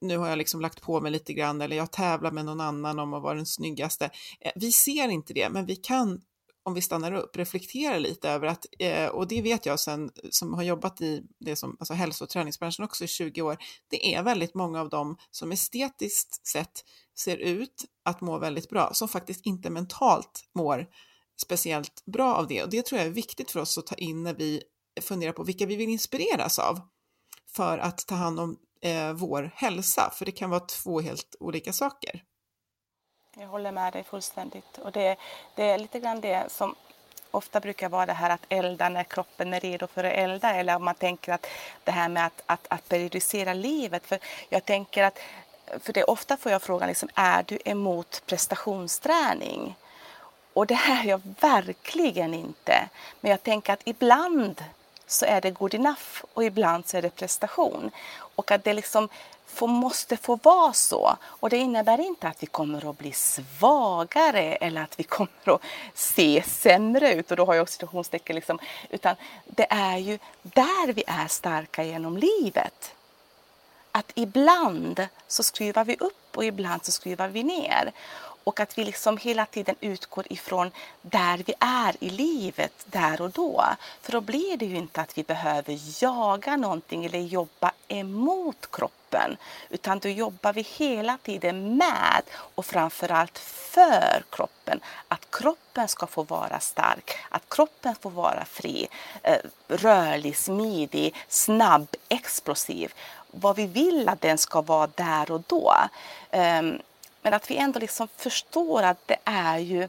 nu har jag liksom lagt på mig lite grann eller jag tävlar med någon annan om att vara den snyggaste. Eh, vi ser inte det, men vi kan om vi stannar upp, reflektera lite över att, eh, och det vet jag sen som har jobbat i det som, alltså hälso och träningsbranschen också i 20 år, det är väldigt många av dem som estetiskt sett ser ut att må väldigt bra, som faktiskt inte mentalt mår speciellt bra av det. Och det tror jag är viktigt för oss att ta in när vi funderar på vilka vi vill inspireras av för att ta hand om eh, vår hälsa, för det kan vara två helt olika saker. Jag håller med dig fullständigt och det, det är lite grann det som ofta brukar vara det här att elda när kroppen är redo för att elda eller om man tänker att det här med att, att, att periodisera livet. För jag tänker att, för det ofta får jag frågan liksom, är du emot prestationsträning? Och det är jag verkligen inte. Men jag tänker att ibland så är det good enough och ibland så är det prestation. Och att det liksom får, måste få vara så. Och det innebär inte att vi kommer att bli svagare eller att vi kommer att se sämre ut. Och då har jag också citationstecken. Liksom. Utan det är ju där vi är starka genom livet. Att ibland så skruvar vi upp och ibland så skruvar vi ner. Och att vi liksom hela tiden utgår ifrån där vi är i livet, där och då. För då blir det ju inte att vi behöver jaga någonting eller jobba emot kroppen. Utan då jobbar vi hela tiden med och framförallt för kroppen. Att kroppen ska få vara stark, att kroppen får vara fri, eh, rörlig, smidig, snabb, explosiv. Vad vi vill att den ska vara där och då. Ehm, Ehm, Men att vi ändå liksom förstår att det är ju,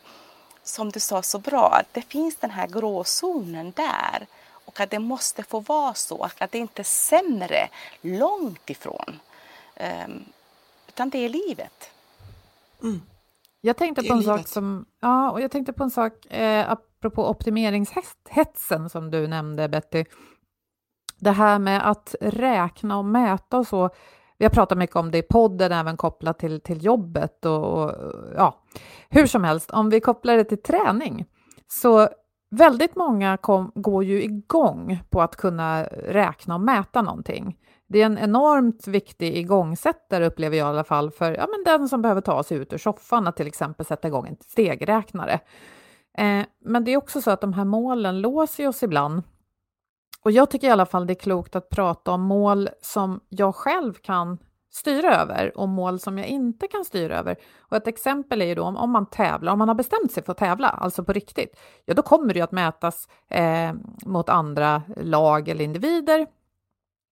som du sa så bra, att det finns den här gråzonen där. Och att det måste få vara så, att det inte är sämre, långt ifrån. Um, utan det är livet. Mm. Jag tänkte på en livet. sak som, ja, och jag tänkte på en sak eh, apropå optimeringshetsen som du nämnde Betty. Det här med att räkna och mäta och så. Vi har pratat mycket om det i podden, även kopplat till, till jobbet och, och ja, hur som helst, om vi kopplar det till träning så väldigt många kom, går ju igång på att kunna räkna och mäta någonting. Det är en enormt viktig igångsättare upplever jag i alla fall för ja, men den som behöver ta sig ut ur soffan att till exempel sätta igång en stegräknare. Eh, men det är också så att de här målen låser oss ibland. Och jag tycker i alla fall det är klokt att prata om mål som jag själv kan styra över och mål som jag inte kan styra över. Och ett exempel är ju då om, om man tävlar, om man har bestämt sig för att tävla, alltså på riktigt, ja då kommer det ju att mätas eh, mot andra lag eller individer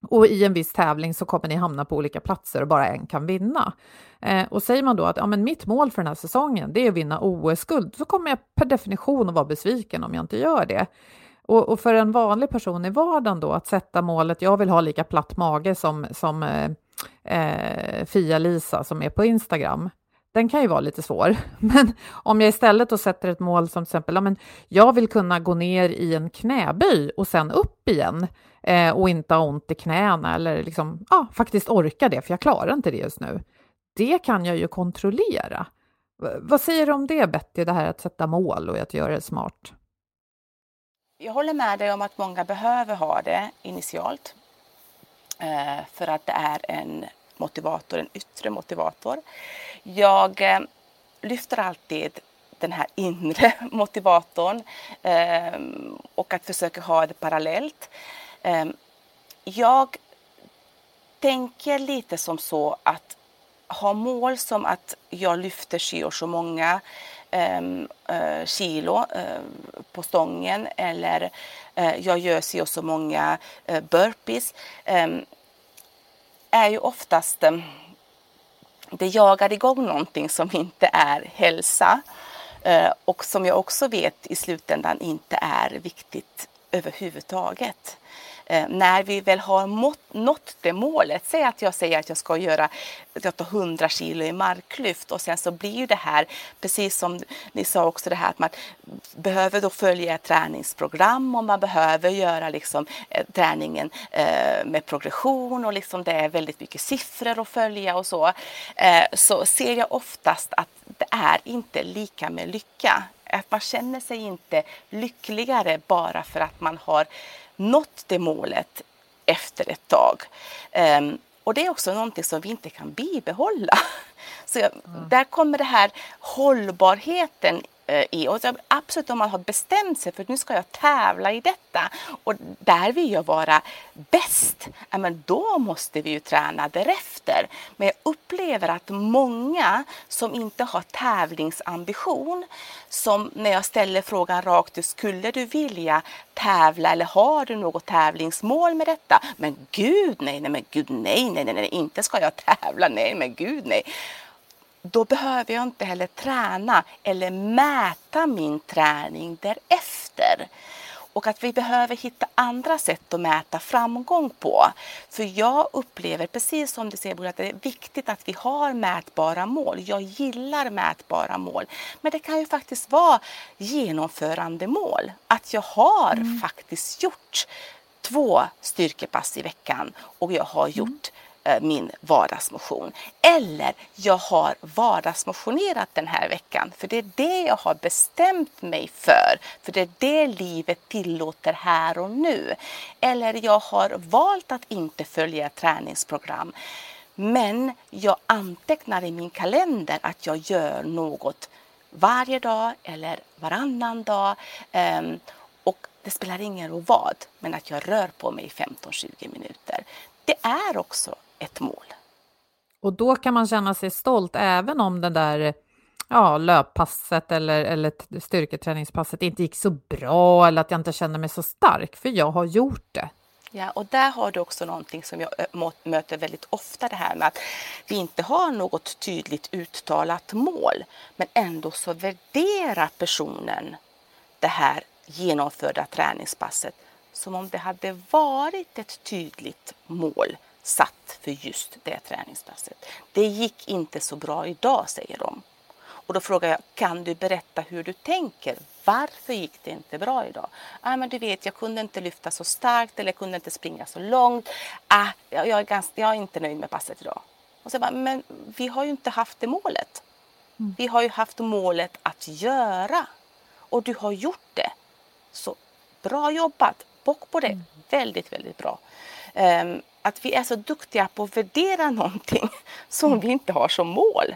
och i en viss tävling så kommer ni hamna på olika platser och bara en kan vinna. Eh, och säger man då att ja, men mitt mål för den här säsongen det är att vinna OS-guld, så kommer jag per definition att vara besviken om jag inte gör det. Och, och, för en vanlig person i vardagen då att sätta målet, jag vill ha lika platt mage som, som eh, eh Fia-Lisa som är på Instagram, den kan ju vara lite svår. Men om jag istället då sätter ett mål som till exempel, ja, men jag vill kunna gå ner i en knäböj och sen upp igen eh, och inte ha ont i knäna eller liksom, ja, faktiskt orka det, för jag klarar inte det just nu. Det kan jag ju kontrollera. V vad säger du om det, Betty, det här att sätta mål och att göra det smart? Jag håller med dig om att många behöver ha det initialt eh, för att det är en motivator, en yttre motivator. Jag eh, lyfter alltid den här inre motivatorn eh, och att försöka ha det parallellt. Jag tänker lite som så att ha mål som att jag lyfter si och så många Ehm, eh, kilo eh, på stången eller eh, jag gör si och så många eh, burpees ehm, är ju oftast ehm, det jagar igång någonting som inte är hälsa eh, och som jag också vet i slutändan inte är viktigt överhuvudtaget. Eh, när vi väl har mått, nått det målet, säg att jag säger att jag ska göra jag tar 100 kilo i marklyft och sen så blir ju det här, precis som ni sa också det här att man behöver då följa ett träningsprogram och man behöver göra liksom eh, träningen eh, med progression och liksom det är väldigt mycket siffror att följa och så. Så ser jag oftast att det är inte lika med lycka. Att man känner sig inte lyckligare bara för att man har nått det målet efter ett tag. Um, och det är också någonting som vi inte kan bibehålla. Så jag, mm. där kommer det här hållbarheten Eh, i. Och absolut om man har bestämt sig för att nu ska jag tävla i detta och där vill jag vara bäst, men då måste vi ju träna därefter. Men jag upplever att många som inte har tävlingsambition, som när jag ställer frågan rakt ut, skulle du vilja tävla eller har du något tävlingsmål med detta? Men gud nej, nej, men gud nej, nej, nej, nej, inte ska jag tävla, nej, men gud nej då behöver jag inte heller träna eller mäta min träning därefter. Och att vi behöver hitta andra sätt att mäta framgång på. För jag upplever, precis som du säger, att det är viktigt att vi har mätbara mål. Jag gillar mätbara mål. Men det kan ju faktiskt vara genomförandemål. Att jag har mm. faktiskt gjort två styrkepass i veckan och jag har gjort Eh, Eh, min vardagsmotion. Eller jag har vardagsmotionerat den här veckan för det är det jag har bestämt mig för. För det är det livet tillåter här och nu. Eller jag har valt att inte följa träningsprogram. Men jag antecknar i min kalender att jag gör något varje dag eller varannan dag. Ehm, och det spelar ingen roll vad, men att jag rör på mig i 15-20 minuter. Det är också ett mål. Och då kan man känna sig stolt även om det där ja, löppasset eller, eller styrketräningspasset inte gick så bra eller att jag inte känner mig så stark, för jag har gjort det. Ja, och där har du också någonting som jag möter väldigt ofta det här med att vi inte har något tydligt uttalat mål men ändå så värderar personen det här genomförda träningspasset som om det hade varit ett tydligt mål satt för just det träningspasset. Det gick inte så bra idag, säger de. Och då frågar jag, kan du berätta hur du tänker? Varför gick det inte bra idag? Ah, men du vet, jag kunde inte lyfta så starkt eller jag kunde inte springa så långt. Ah, jag, är ganska, jag är inte nöjd med passet idag. Och så bara, men vi har ju inte haft det målet. Mm. Vi har ju haft målet att göra. Och du har gjort det. Så bra jobbat! Bock på det! Mm. Väldigt, väldigt bra. Um, att vi är så duktiga på att värdera någonting som vi inte har som mål.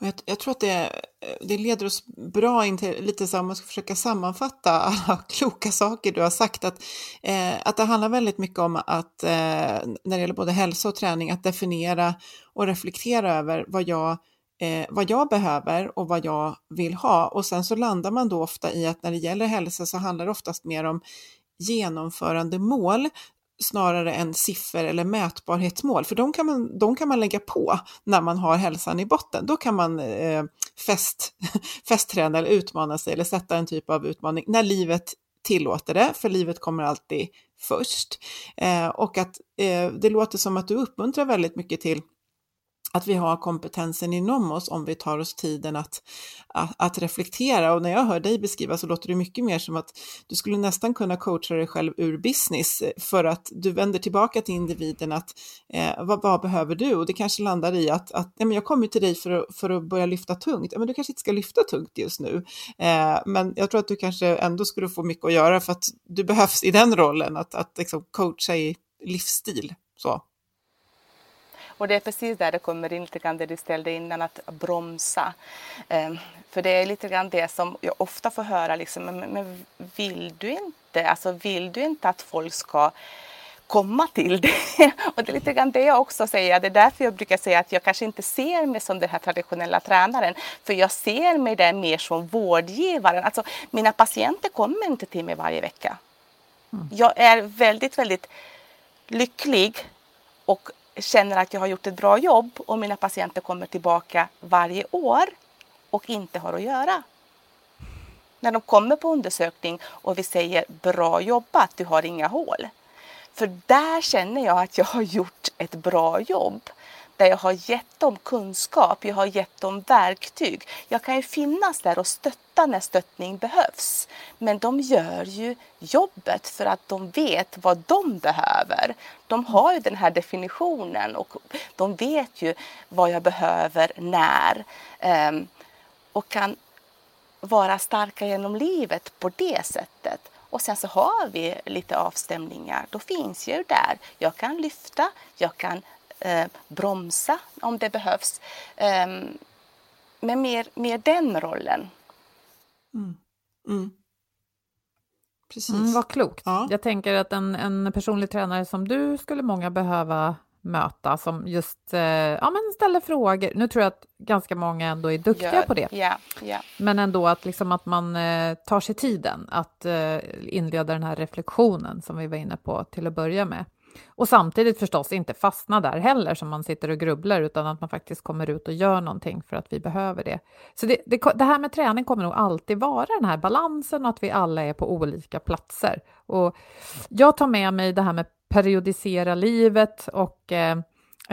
Jag, jag, tror att det, det leder oss bra in till lite så om man ska försöka sammanfatta alla kloka saker du har sagt, att, eh, att det handlar väldigt mycket om att eh, när det gäller både hälsa och träning, att definiera och reflektera över vad jag, eh, vad jag behöver och vad jag vill ha. Och sen så landar man då ofta i att när det gäller hälsa så handlar det oftast mer om genomförande mål snarare än siffror eller mätbarhetsmål, för de kan, man, de kan man lägga på när man har hälsan i botten. Då kan man eh, fest, festträna eller utmana sig eller sätta en typ av utmaning när livet tillåter det, för livet kommer alltid först. Eh, och att eh, det låter som att du uppmuntrar väldigt mycket till att vi har kompetensen inom oss om vi tar oss tiden att, att, att, reflektera. Och när jag hör dig beskriva så låter det mycket mer som att du skulle nästan kunna coacha dig själv ur business eh, för att du vänder tillbaka till individen att eh, vad, vad, behöver du? Och det kanske landar i att, att ja, men jag kommer till dig för att, för att börja lyfta tungt. Ja, men du kanske inte ska lyfta tungt just nu. Eh, men jag tror att du kanske ändå skulle få mycket att göra för att du behövs i den rollen, att, att liksom coacha i livsstil. Så. Och det är precis där det kommer in lite grann det du ställde innan, att bromsa. Um, för det är lite grann det som jag ofta får höra, liksom, men, men vill du inte, alltså vill du inte att folk ska komma till det. Och det är lite grann det jag också säger. Det är därför jag brukar säga att jag kanske inte ser mig som den här traditionella tränaren. För jag ser mig där mer som vårdgivaren. Alltså mina patienter kommer inte till mig varje vecka. Mm. Jag är väldigt, väldigt lycklig och känner att jag har gjort ett bra jobb och mina patienter kommer tillbaka varje år och inte har att göra. När de kommer på undersökning och vi säger bra jobbat, du har inga hål. För där känner jag att jag har gjort ett bra jobb där jag har gett dem kunskap, jag har gett dem verktyg. Jag kan ju finnas där och stötta när stöttning behövs. Men de gör ju jobbet för att de vet vad de behöver. De har ju den här definitionen och de vet ju vad jag behöver när. Ehm, och kan vara starka genom livet på det sättet. Och sen så har vi lite avstämningar. Då finns jag ju där. Jag kan lyfta, jag kan eh, bromsa om det behövs. Eh, men mer, mer den rollen. Mm. Mm. Precis. Mm, vad klokt. Ja. Jag tänker att en, en personlig tränare som du skulle många behöva möta som just eh, ja, men ställer frågor. Nu tror jag att ganska många ändå är duktiga Gör. på det. Yeah, yeah. Men ändå att, liksom att man eh, tar sig tiden att eh, inleda den här reflektionen som vi var inne på till att börja med. Och samtidigt förstås inte fastna där heller som man sitter och grubblar utan att man faktiskt kommer ut och gör någonting för att vi behöver det. Så det, det, det här med träning kommer nog alltid vara den här balansen och att vi alla är på olika platser. Och jag tar med mig det här med periodisera livet och eh,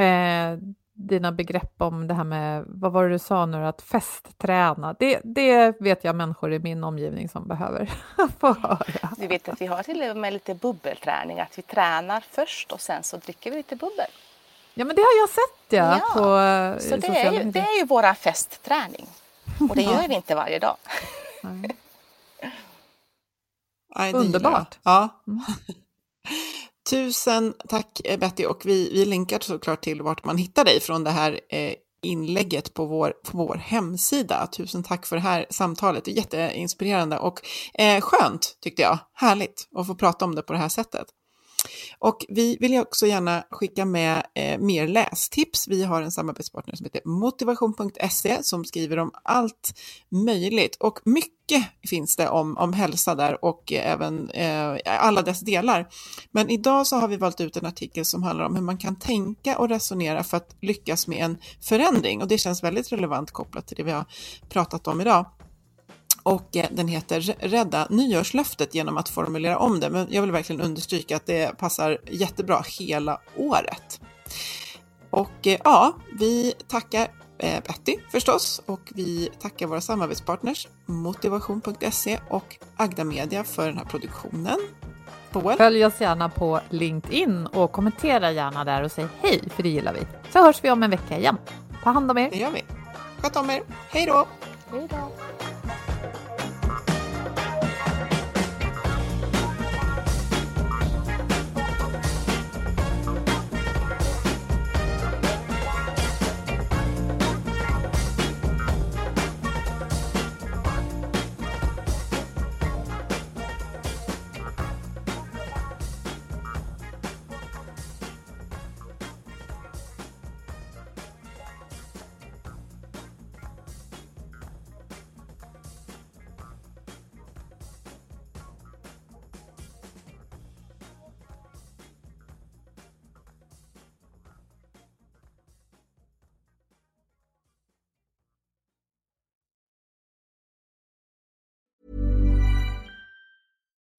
eh, dina begrepp om det här med, vad var det du sa nu, att festträna. Det, det vet jag människor i min omgivning som behöver få höra. Du vet att vi har till och med lite bubbelträning, att vi tränar först och sen så dricker vi lite bubbel. Ja, men det har jag sett ja, ja. på eh, Så det är, ju, det är ju våra festträning. Och det gör vi inte varje dag. Nej. Underbart. Ja. Tusen tack eh, Betty och vi, vi länkar såklart till vart man hittar dig från det här eh, inlägget på vår, på vår hemsida. Tusen tack för det här samtalet, det är jätteinspirerande och eh, skönt tyckte jag. Härligt att få prata om det på det här sättet. Och vi vill också gärna skicka med eh, mer lästips. Vi har en samarbetspartner som heter motivation.se som skriver om allt möjligt och mycket finns det om, om hälsa där och även eh, alla dess delar. Men idag så har vi valt ut en artikel som handlar om hur man kan tänka och resonera för att lyckas med en förändring och det känns väldigt relevant kopplat till det vi har pratat om idag och eh, den heter Rädda nyårslöftet genom att formulera om det. Men jag vill verkligen understryka att det passar jättebra hela året. Och eh, ja, vi tackar eh, Betty förstås och vi tackar våra samarbetspartners Motivation.se och Agda Media för den här produktionen. Boel. Följ oss gärna på LinkedIn och kommentera gärna där och säg hej, för det gillar vi. Så hörs vi om en vecka igen. Ta hand om er. Det gör vi. Sköt om er. Hej då! Hej då!